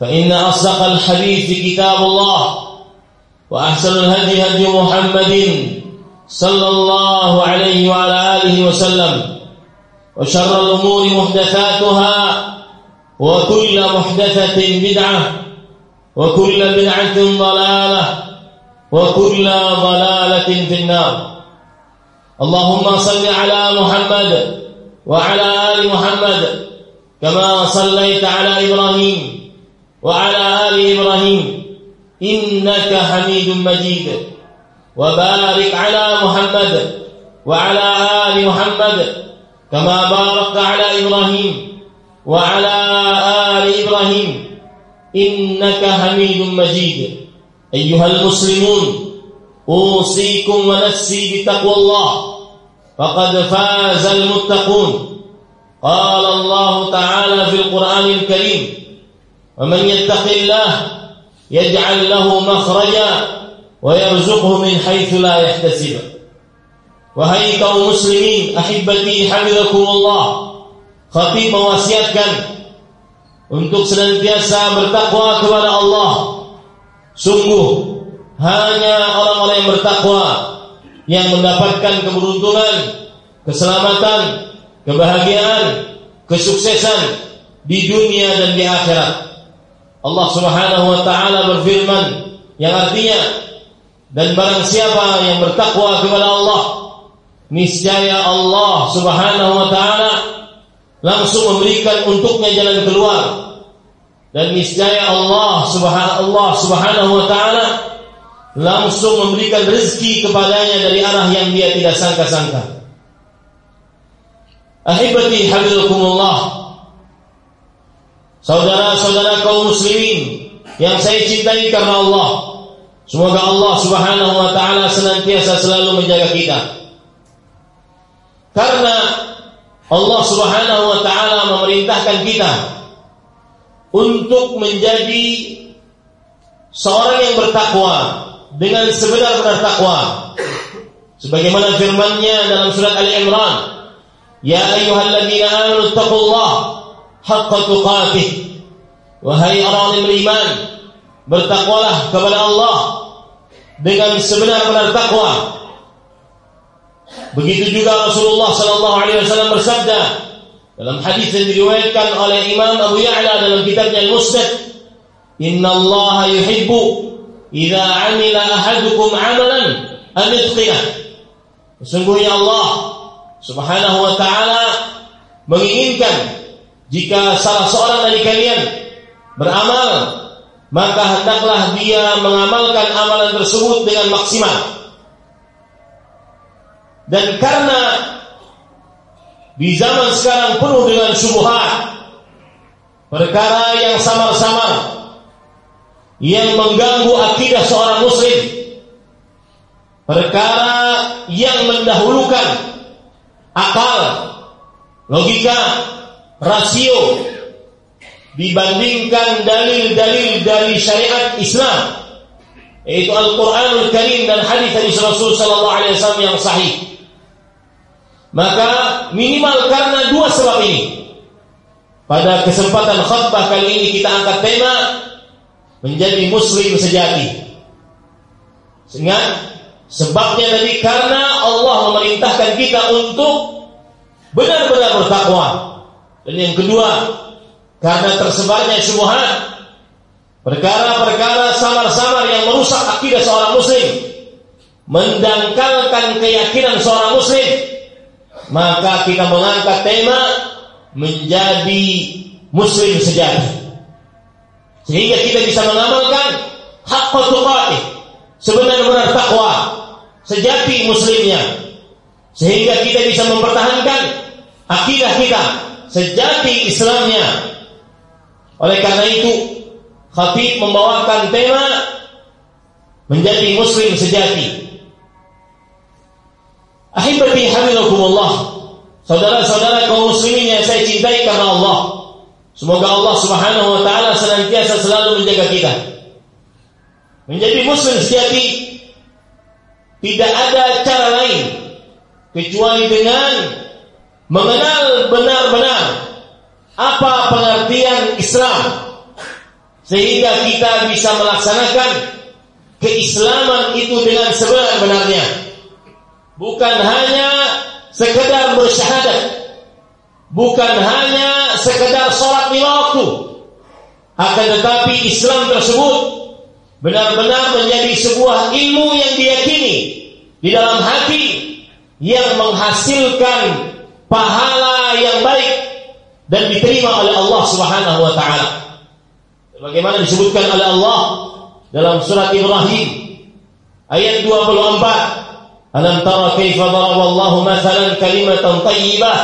فإن أصدق الحديث كتاب الله وأحسن الهدي هدي محمد صلى الله عليه وعلى آله وسلم وشر الأمور محدثاتها وكل محدثة بدعة وكل بدعة ضلالة وكل ضلالة في النار. اللهم صل على محمد وعلى آل محمد كما صليت على إبراهيم وعلى آل إبراهيم إنك حميد مجيد. وبارك على محمد وعلى آل محمد كما باركت على إبراهيم وعلى آل إبراهيم. إنك حميد مجيد. أيها المسلمون أوصيكم ونفسي بتقوى الله. فقد فاز المتقون. قال الله تعالى في القرآن الكريم ومن يتق الله يجعل له مخرجا ويرزقه من حيث لا يحتسب Wahai kaum muslimin, ahibati hafizakumullah. Khatib mewasiatkan untuk senantiasa bertakwa kepada Allah. Sungguh hanya orang-orang yang bertakwa yang mendapatkan keberuntungan, keselamatan, kebahagiaan, kesuksesan di dunia dan di akhirat. Allah Subhanahu wa taala berfirman yang artinya dan barang siapa yang bertakwa kepada Allah niscaya Allah Subhanahu wa taala langsung memberikan untuknya jalan keluar dan niscaya Allah Subhanahu Subhanahu wa taala langsung memberikan rezeki kepadanya dari arah yang dia tidak sangka-sangka. Ahibati Saudara-saudara kaum muslimin yang saya cintai karena Allah. Semoga Allah Subhanahu wa taala senantiasa selalu menjaga kita. Karena Allah Subhanahu wa taala memerintahkan kita untuk menjadi seorang yang bertakwa dengan sebenar-benar takwa. Sebagaimana firman-Nya dalam surat Ali Imran, "Ya ayyuhalladzina amanu taqullaha haqqa tuqatih. Wahai orang yang beriman, bertakwalah kepada Allah dengan sebenar-benar takwa. Begitu juga Rasulullah sallallahu alaihi wasallam bersabda dalam hadis yang diriwayatkan oleh Imam Abu Ya'la dalam kitabnya Al-Musnad, "Inna Allah yuhibbu idza 'amila ahadukum 'amalan an yutqinah." Sesungguhnya Allah Subhanahu wa taala menginginkan jika salah seorang dari kalian beramal, maka hendaklah dia mengamalkan amalan tersebut dengan maksimal. Dan karena di zaman sekarang penuh dengan syubhat, perkara yang samar-samar yang mengganggu akidah seorang muslim, perkara yang mendahulukan akal, logika, rasio dibandingkan dalil-dalil dari syariat Islam yaitu Al-Qur'anul Karim dan hadis dari Rasul sallallahu alaihi wasallam yang sahih. Maka minimal karena dua sebab ini. Pada kesempatan khutbah kali ini kita angkat tema menjadi muslim sejati. Sehingga sebabnya tadi karena Allah memerintahkan kita untuk benar-benar bertakwa. Dan yang kedua, karena tersebarnya syubhat, perkara-perkara samar-samar yang merusak akidah seorang muslim, mendangkalkan keyakinan seorang muslim, maka kita mengangkat tema menjadi muslim sejati. Sehingga kita bisa mengamalkan hak tuqatih, sebenar-benar takwa, sejati muslimnya. Sehingga kita bisa mempertahankan akidah kita, sejati Islamnya. Oleh karena itu, Khatib membawakan tema menjadi muslim sejati. Ahibati hamilakumullah. Saudara-saudara kaum muslimin yang saya cintai karena Allah. Semoga Allah Subhanahu wa taala senantiasa selalu menjaga kita. Menjadi muslim sejati tidak ada cara lain kecuali dengan mengenal benar-benar apa pengertian Islam sehingga kita bisa melaksanakan keislaman itu dengan sebenar-benarnya. Bukan hanya sekedar bersyahadat bukan hanya sekedar sholat lima waktu akan tetapi Islam tersebut benar-benar menjadi sebuah ilmu yang diyakini di dalam hati yang menghasilkan pahala yang baik dan diterima oleh Allah Subhanahu wa taala. Bagaimana disebutkan oleh Allah dalam surat Ibrahim ayat 24 Alam tara kaifa daraba Allah mathalan kalimatan tayyibah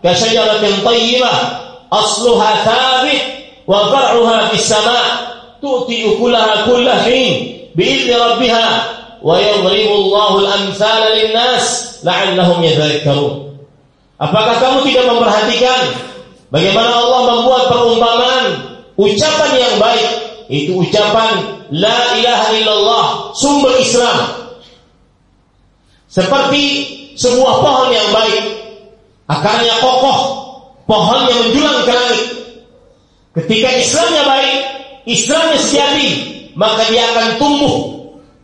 ka syajaratin tayyibah asluha thabit wa far'uha fis sama' tu'ti ukulaha kulla hin bi'izni rabbiha wa yadribu Allahu al-amsala lin-nas la'allahum yadhakkarun. Apakah kamu tidak memperhatikan bagaimana Allah membuat perumpamaan ucapan yang baik? Itu ucapan la ilaha illallah sumber Islam. Seperti sebuah pohon yang baik akarnya kokoh pohonnya menjulang ke langit. Ketika Islamnya baik Islamnya sejati, maka dia akan tumbuh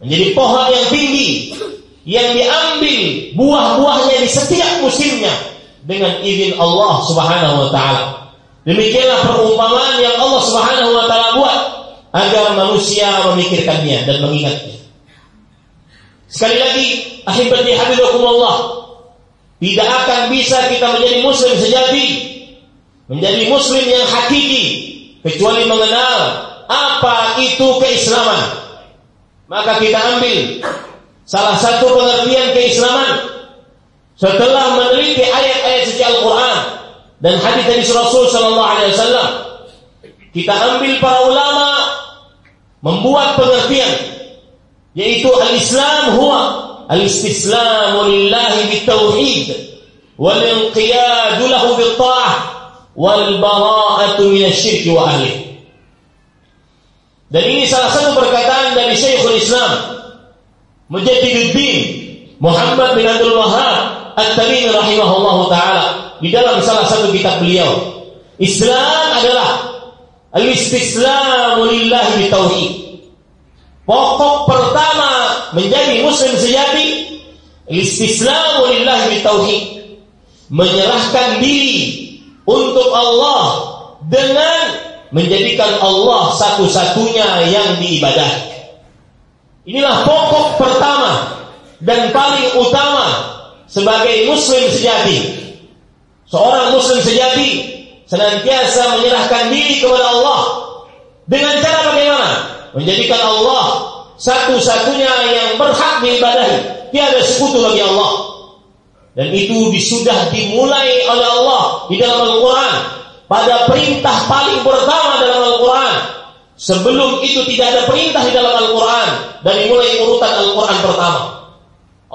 menjadi pohon yang tinggi yang diambil buah-buahnya di setiap musimnya dengan izin Allah Subhanahu wa taala. Demikianlah perumpamaan yang Allah Subhanahu wa taala buat agar manusia memikirkannya dan mengingatnya. Sekali lagi, ahibati habibakumullah, tidak akan bisa kita menjadi muslim sejati, menjadi muslim yang hakiki kecuali mengenal apa itu keislaman. Maka kita ambil salah satu pengertian keislaman setelah meneliti ayat-ayat suci Al-Quran dan hadis dari Rasul Sallallahu Alaihi Wasallam. Kita ambil para ulama membuat pengertian yaitu al-Islam huwa al-istislamu lillahi bitauhid wal inqiyadu lahu bit-ta'ah wal bara'atu minasyirki wa ahli. Dan ini salah satu perkataan dari Syekhul Islam Mujaddiduddin Muhammad bin Abdul Wahab At-Tamimi rahimahullahu taala di dalam salah satu kitab beliau. Islam adalah al-istislamu lillahi bitauhid. Pokok pertama menjadi muslim sejati istislamu lillahi bitauhid. Menyerahkan diri untuk Allah dengan menjadikan Allah satu-satunya yang diibadahi. Inilah pokok pertama dan paling utama sebagai muslim sejati. Seorang muslim sejati senantiasa menyerahkan diri kepada Allah dengan cara bagaimana? Menjadikan Allah satu-satunya yang berhak diibadahi. Tiada sekutu bagi Allah. Dan itu sudah dimulai oleh Allah di dalam Al-Quran. Pada perintah paling pertama dalam Al-Quran. Sebelum itu tidak ada perintah di dalam Al-Quran. Dari mulai urutan Al-Quran pertama.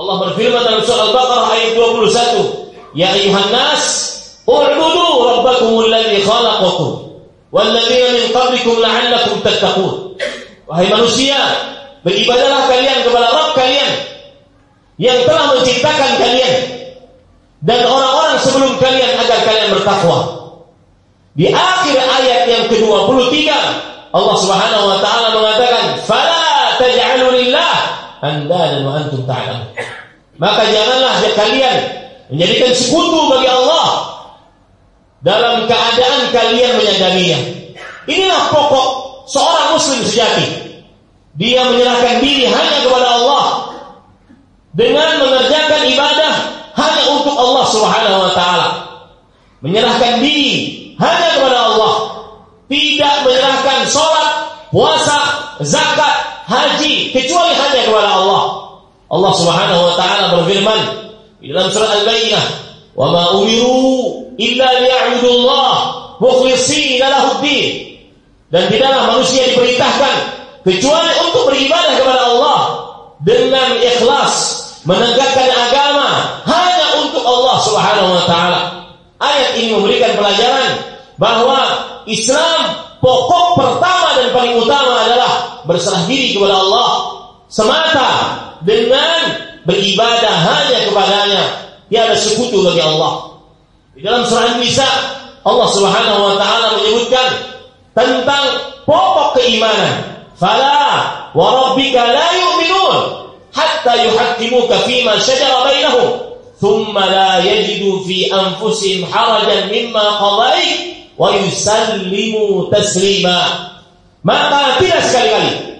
Allah berfirman dalam surah Al-Baqarah ayat 21. Ya ayuhan nas, u'budu rabbakumul ladzi khalaqakum walladzina min qablikum la'allakum tattaqun. Wahai manusia, Beribadahlah kalian kepada Rabb kalian yang telah menciptakan kalian dan orang-orang sebelum kalian agar kalian bertakwa. Di akhir ayat yang ke-23 Allah Subhanahu wa taala mengatakan, "Fala taj'alu lillah andadan wa antum ta'lamun." Maka janganlah kalian menjadikan sekutu bagi Allah dalam keadaan kalian menyadarinya. Inilah pokok seorang muslim sejati. Dia menyerahkan diri hanya kepada Allah dengan mengerjakan ibadah hanya untuk Allah Subhanahu wa taala. Menyerahkan diri hanya kepada Allah. Tidak menyerahkan sholat, puasa, zakat, haji kecuali hanya. Allah Subhanahu wa taala berfirman di dalam surat Al-Baqarah, "Wa ma umiru illa liya'budullah mukhlishina lahu-din." Dan tidaklah manusia diperintahkan kecuali untuk beribadah kepada Allah dengan ikhlas menegakkan agama hanya untuk Allah Subhanahu wa taala. Ayat ini memberikan pelajaran bahwa Islam pokok pertama dan paling utama adalah berserah diri kepada Allah semata dengan beribadah hanya kepadanya. Tiada sekutu bagi Allah. Di dalam surah An-Nisa Allah Subhanahu wa taala menyebutkan tentang pokok keimanan. Fala wa rabbika la yu'minun hatta yuhaqqimuka fima shajara bainahum thumma la yajidu fi anfusihim harajan mimma qadait wa yusallimu taslima. Maka tidak sekali-kali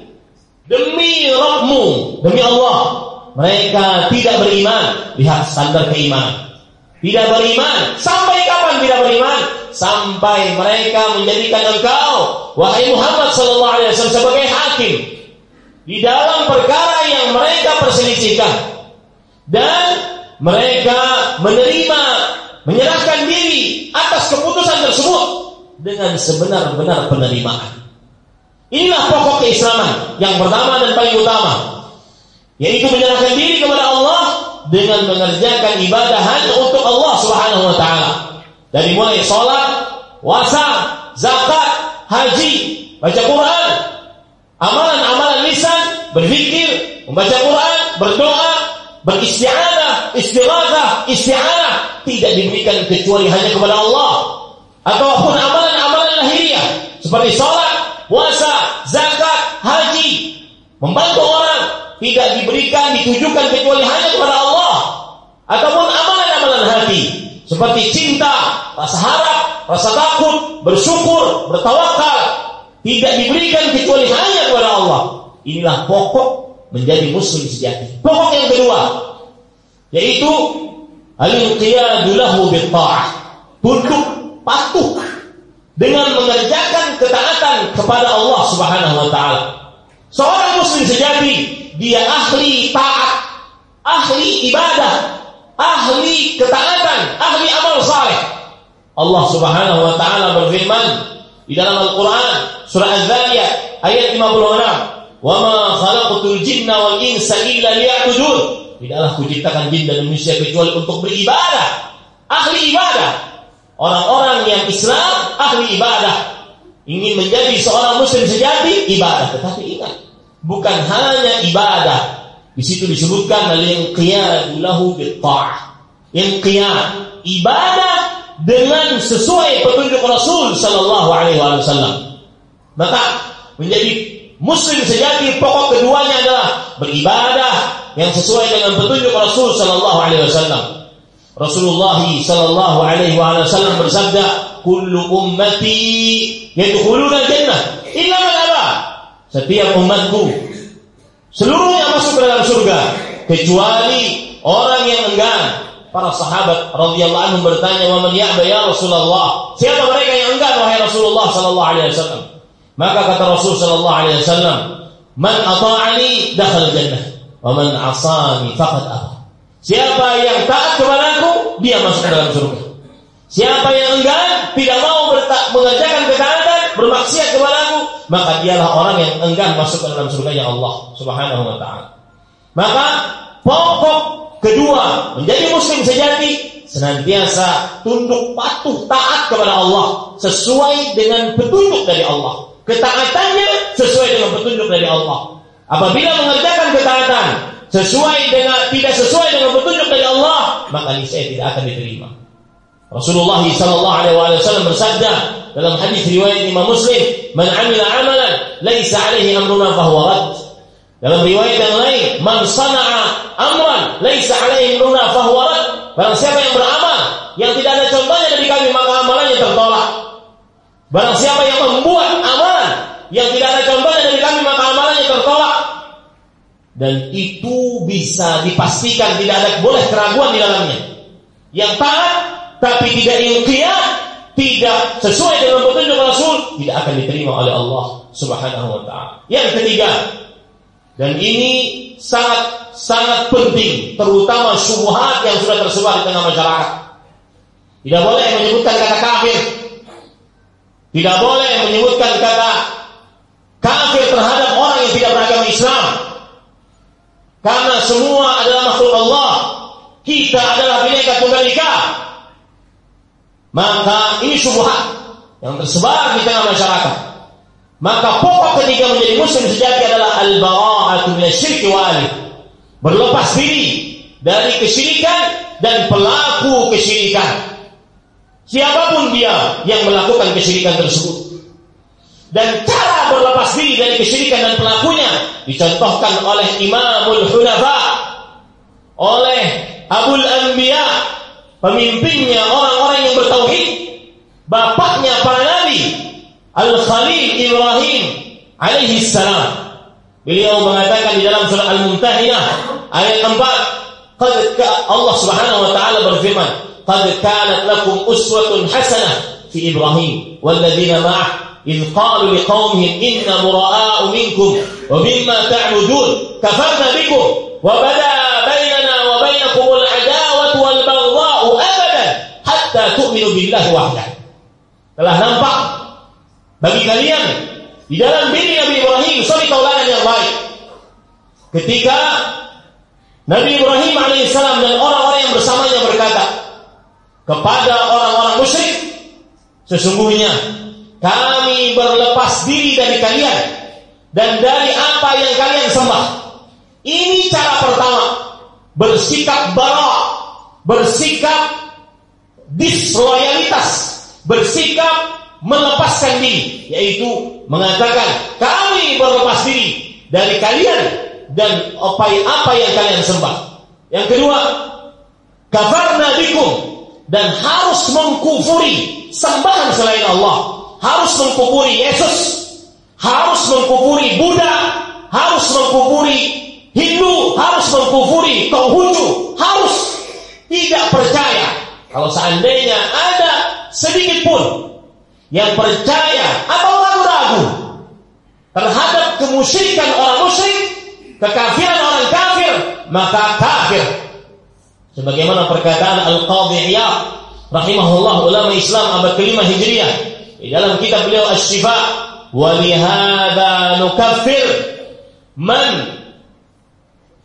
demi Rabbmu, demi Allah, mereka tidak beriman. Lihat standar keimanan. Tidak beriman. Sampai kapan tidak beriman? Sampai mereka menjadikan engkau, wahai Muhammad sallallahu alaihi wasallam sebagai hakim di dalam perkara yang mereka perselisihkan dan mereka menerima menyerahkan diri atas keputusan tersebut dengan sebenar-benar penerimaan. Inilah pokok keislaman yang pertama dan paling utama, yaitu menyerahkan diri kepada Allah dengan mengerjakan ibadah hanya untuk Allah Subhanahu wa taala. Dari mulai sholat, puasa, zakat, haji, baca Quran, amalan-amalan lisan, berzikir, membaca Quran, berdoa, beristi'anah, istighatsah, isti'anah tidak diberikan kecuali hanya kepada Allah. Ataupun amalan-amalan lahiriah seperti sholat, puasa, membantu orang tidak diberikan ditujukan kecuali hanya kepada Allah ataupun amalan-amalan hati seperti cinta, rasa harap, rasa takut, bersyukur, bertawakal tidak diberikan kecuali hanya kepada Allah. Inilah pokok menjadi muslim sejati. Pokok yang kedua yaitu al-inqiyadu lahu Tunduk patuh dengan mengerjakan ketaatan kepada Allah Subhanahu wa taala. Seorang muslim sejati dia ahli taat, ahli ibadah, ahli ketaatan, ahli amal saleh. Allah Subhanahu wa taala berfirman di dalam Al-Qur'an surah Az-Zariyat ayat 56, "Wa ma khalaqtul jinna wal insa illa liya'budun." Tidaklah kuciptakan jin dan manusia kecuali untuk beribadah. Ahli ibadah. Orang-orang yang Islam ahli ibadah. Ingin menjadi seorang muslim sejati ibadah, tetapi ingat bukan hanya ibadah. Di situ disebutkan al-inqiyad lahu bitta'ah. Inqiyad ibadah dengan sesuai petunjuk Rasul sallallahu alaihi wasallam. Maka menjadi muslim sejati pokok keduanya adalah beribadah yang sesuai dengan petunjuk Rasul sallallahu alaihi wasallam. Rasulullah sallallahu alaihi wasallam bersabda, "Kullu ummati yadkhuluna jannah illa man aba." Setiap umatku seluruhnya masuk ke dalam surga kecuali orang yang enggan. Para sahabat radhiyallahu anhum bertanya, "Wa man ya'ba ya Rasulullah?" Siapa mereka yang enggan wahai Rasulullah sallallahu alaihi wasallam? Maka kata Rasul sallallahu alaihi wasallam, "Man ata'ani dakhala jannah, wa man 'asani faqad aba." Siapa yang taat kepadaku, dia masuk ke dalam surga. Siapa yang enggan tidak mau mengerjakan ketaatan, bermaksiat kepadaku, maka dialah orang yang enggan masuk ke dalam surga ya Allah Subhanahu wa taala. Maka pokok kedua menjadi muslim sejati senantiasa tunduk patuh taat kepada Allah sesuai dengan petunjuk dari Allah. Ketaatannya sesuai dengan petunjuk dari Allah. Apabila mengerjakan ketaatan sesuai dengan tidak sesuai dengan petunjuk dari Allah, maka niscaya tidak akan diterima. Rasulullah sallallahu alaihi wasallam bersabda dalam hadis riwayat Imam Muslim, "Man 'amila 'amalan laisa 'alaihi amruna fahuwa rad." Dalam riwayat yang lain, "Man sana'a amran laisa 'alaihi amruna fahuwa rad." Barang siapa yang beramal yang tidak ada contohnya dari kami maka amalannya tertolak. Barang siapa yang membuat amalan yang tidak ada contohnya dari kami maka amalannya tertolak. Dan itu bisa dipastikan tidak ada boleh keraguan di dalamnya. Yang taat tapi tidak ilkiyah, tidak sesuai dengan petunjuk Rasul, tidak akan diterima oleh Allah Subhanahu wa taala. Yang ketiga, dan ini sangat sangat penting, terutama syubhat yang sudah tersebar di tengah masyarakat. Tidak boleh menyebutkan kata kafir. Tidak boleh menyebutkan kata kafir terhadap orang yang tidak beragama Islam. Karena semua adalah makhluk Allah. Kita adalah bineka tunggal ika. Maka ini syubhat yang tersebar di tengah masyarakat. Maka pokok ketiga menjadi muslim sejati adalah al-bara'atu minasyirki wali. Berlepas diri dari kesyirikan dan pelaku kesyirikan. Siapa pun dia yang melakukan kesyirikan tersebut. Dan cara berlepas diri dari kesyirikan dan pelakunya dicontohkan oleh Imamul Hunafa, oleh Abul Anbiya, pemimpinnya orang-orang yang bertauhid, bapaknya para nabi, Al-Khalil Ibrahim alaihi salam. Beliau mengatakan di dalam surah Al-Mumtahinah ayat 4, Allah Subhanahu wa taala berfirman, "Qad kanat lakum uswatun hasanah fi Ibrahim walladzina ma'ah إذ قالوا لقومهم إنا براء منكم ومما تعبدون كفرنا بكم وبدا tu'minu billahi wahdah. Telah nampak bagi kalian di dalam diri Nabi Ibrahim suri taulanan yang baik. Ketika Nabi Ibrahim alaihissalam dan orang-orang yang bersamanya berkata kepada orang-orang musyrik, sesungguhnya kami berlepas diri dari kalian dan dari apa yang kalian sembah. Ini cara pertama bersikap bara, bersikap disloyalitas, bersikap melepaskan diri, yaitu mengatakan kami berlepas diri dari kalian dan apa apa yang kalian sembah. Yang kedua, kafarna bikum dan harus mengkufuri sembahan selain Allah harus mengkuburi Yesus, harus mengkuburi Buddha, harus mengkuburi Hindu, harus mengkuburi Konghucu, harus tidak percaya. Kalau seandainya ada sedikit pun yang percaya atau ragu-ragu terhadap kemusyrikan orang musyrik, kekafiran orang kafir, maka kafir. Sebagaimana perkataan Al-Qadhi Iyad rahimahullah ulama Islam abad kelima Hijriah di dalam kitab beliau Asy-Syifa wa lihadza nukaffir man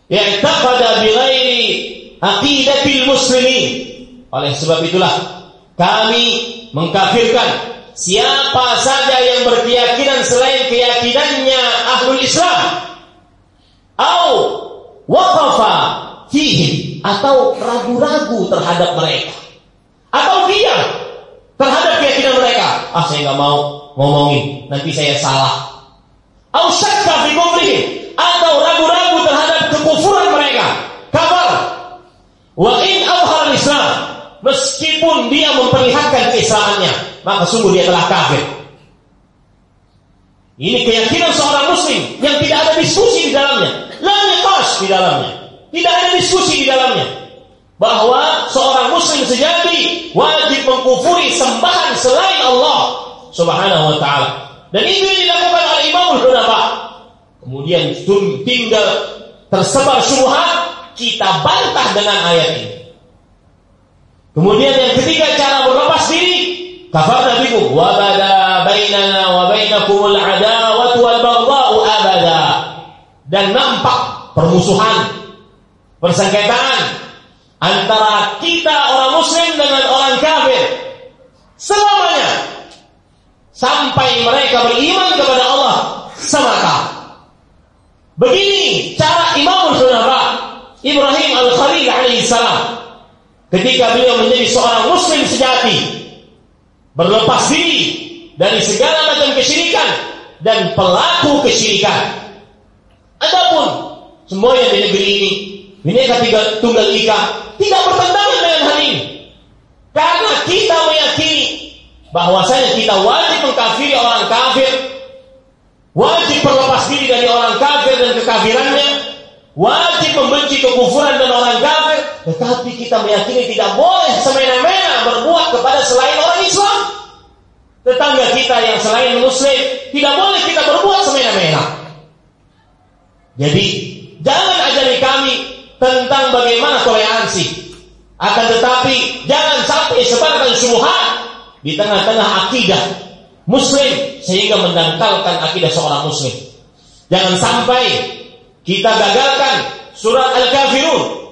i'taqada bi ghairi aqidatil muslimin oleh sebab itulah kami mengkafirkan siapa saja yang berkeyakinan selain keyakinannya ahlul Islam au waqafa fihi atau ragu-ragu terhadap mereka atau diam terhadap keyakinan mereka. Ah, saya nggak mau ngomongin, nanti saya salah. Au syakka fi atau ragu-ragu terhadap kekufuran mereka. Kabar. Wa meskipun dia memperlihatkan keislamannya, maka sungguh dia telah kafir. Ini keyakinan seorang muslim yang tidak ada diskusi di dalamnya. La di dalamnya. Tidak ada diskusi di dalamnya bahwa seorang muslim sejati wajib mengkufuri sembahan selain Allah Subhanahu wa taala. Dan yang dilakukan oleh Imam Hunafa. Kemudian tinggal tersebar syubhat, kita bantah dengan ayat ini. Kemudian yang ketiga cara berlepas diri, kafarna bikum wa bada bainana wa bainakumul adawatu wal baghdha'u abada. Dan nampak permusuhan, persengketaan, antara kita orang muslim dengan orang kafir selamanya sampai mereka beriman kepada Allah semata. Begini cara Imam Hunafa Ibrahim Al-Khalil alaihissalam ketika beliau menjadi seorang muslim sejati berlepas diri dari segala macam kesyirikan dan pelaku kesyirikan. Adapun semua yang di negeri ini Bineka tiga tunggal ika tidak bertentangan dengan hal ini. Karena kita meyakini bahwasanya kita wajib mengkafiri orang kafir, wajib berlepas diri dari orang kafir dan kekafirannya, wajib membenci kekufuran dan orang kafir, tetapi kita meyakini tidak boleh semena-mena berbuat kepada selain orang Islam. Tetangga kita yang selain muslim tidak boleh kita berbuat semena-mena. Jadi jangan ajari kami tentang bagaimana toleransi. Akan tetapi jangan sampai sebarkan syubhat di tengah-tengah akidah muslim sehingga mendangkalkan akidah seorang muslim. Jangan sampai kita gagalkan surat Al-Kafirun.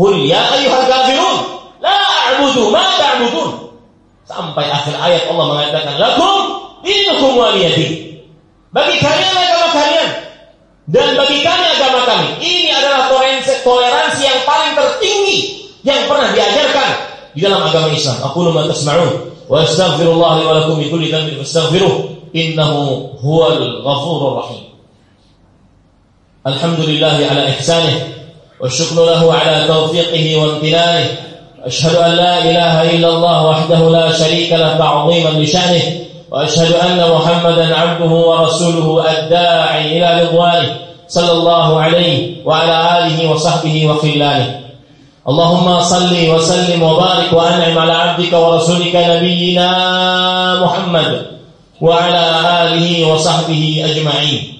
Qul ya ayyuhal kafirun la a'budu ma ta'budun. Sampai akhir ayat Allah mengatakan lakum dinukum waliyadi. Bagi kalian agama kalian dan bagi kami agama kami. Ini adalah toleransi, toleransi yang paling tertinggi yang pernah diajarkan di dalam agama Islam. Aku ma tasma'un wa astaghfirullah li wa lakum min kulli dhanbin fastaghfiruh innahu huwal ghafurur rahim. Alhamdulillah ala ihsanih lahu ala tawfiqihi wa imtinanih. أشهد أن لا إله إلا الله وحده لا شريك له تعظيما لشأنه وأشهد أن محمدا عبده ورسوله الداعي إلى رضوانه صلى الله عليه وعلى آله وصحبه وخلانه اللهم صل وسلم وبارك وأنعم على عبدك ورسولك نبينا محمد وعلى آله وصحبه أجمعين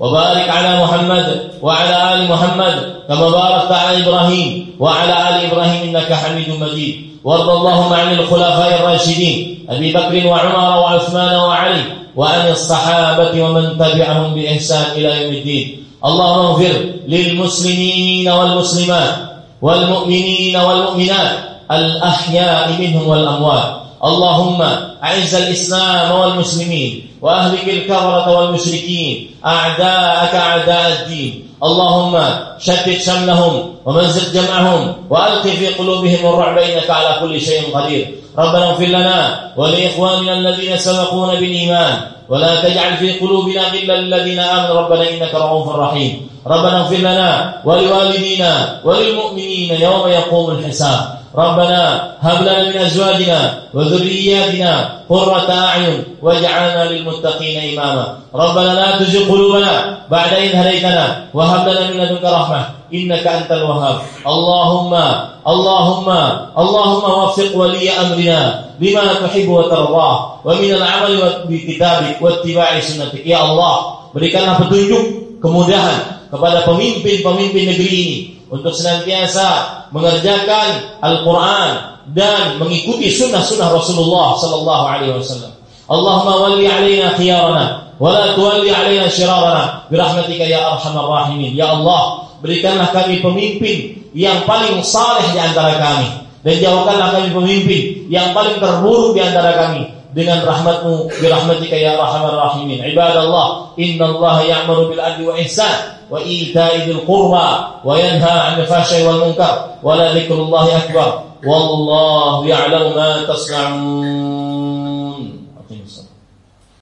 وبارك على محمد وعلى آل محمد كما باركت على إبراهيم وعلى آل إبراهيم إنك حميد مجيد. وارض اللهم عن الخلفاء الراشدين أبي بكر وعمر وعثمان وعلي وعن الصحابة ومن تبعهم بإحسان إلى يوم الدين. اللهم اغفر للمسلمين والمسلمات والمؤمنين والمؤمنات الأحياء منهم والأموات. اللهم أعز الإسلام والمسلمين وأهلك الكفرة والمشركين. أعداءك أعداء الدين. اللهم شتت شملهم ومزق جمعهم وألق في قلوبهم الرعب إنك على كل شيء قدير. ربنا اغفر لنا ولإخواننا الذين سبقونا بالإيمان. ولا تجعل في قلوبنا غلا للذين آمنوا. ربنا إنك رؤوف رحيم. ربنا اغفر لنا ولوالدينا وللمؤمنين يوم يقوم الحساب. ربنا هب لنا من أزواجنا وذرياتنا قرة أعين واجعلنا للمتقين إماما. ربنا لا تزغ قلوبنا بعد إذ هديتنا وهب لنا من لدنك رحمة إنك أنت الوهاب. اللهم اللهم اللهم وفق ولي أمرنا لما تحب وترضاه ومن العمل بكتابك واتباع سنتك. يا الله berikanlah petunjuk kemudahan kepada pemimpin-pemimpin negeri ini. Untuk senantiasa mengerjakan Al-Quran dan mengikuti sunnah-sunnah Rasulullah Sallallahu Alaihi Wasallam. Allahumma wali alaina khiyarana wa la tuwalli alaina syirarana birahmatika ya arhamar rahimin. Ya Allah, berikanlah kami pemimpin yang paling saleh di antara kami. Dan jauhkanlah kami pemimpin yang paling terburuk di antara kami. Dengan rahmatmu birahmatika ya arhamar rahimin. Ibadallah innallaha ya'muru bil adli wa ihsan وإيتاء ذي القربى وينهى عن الفحشاء والمنكر ولذكر الله أكبر. والله يعلم ما تصنعون.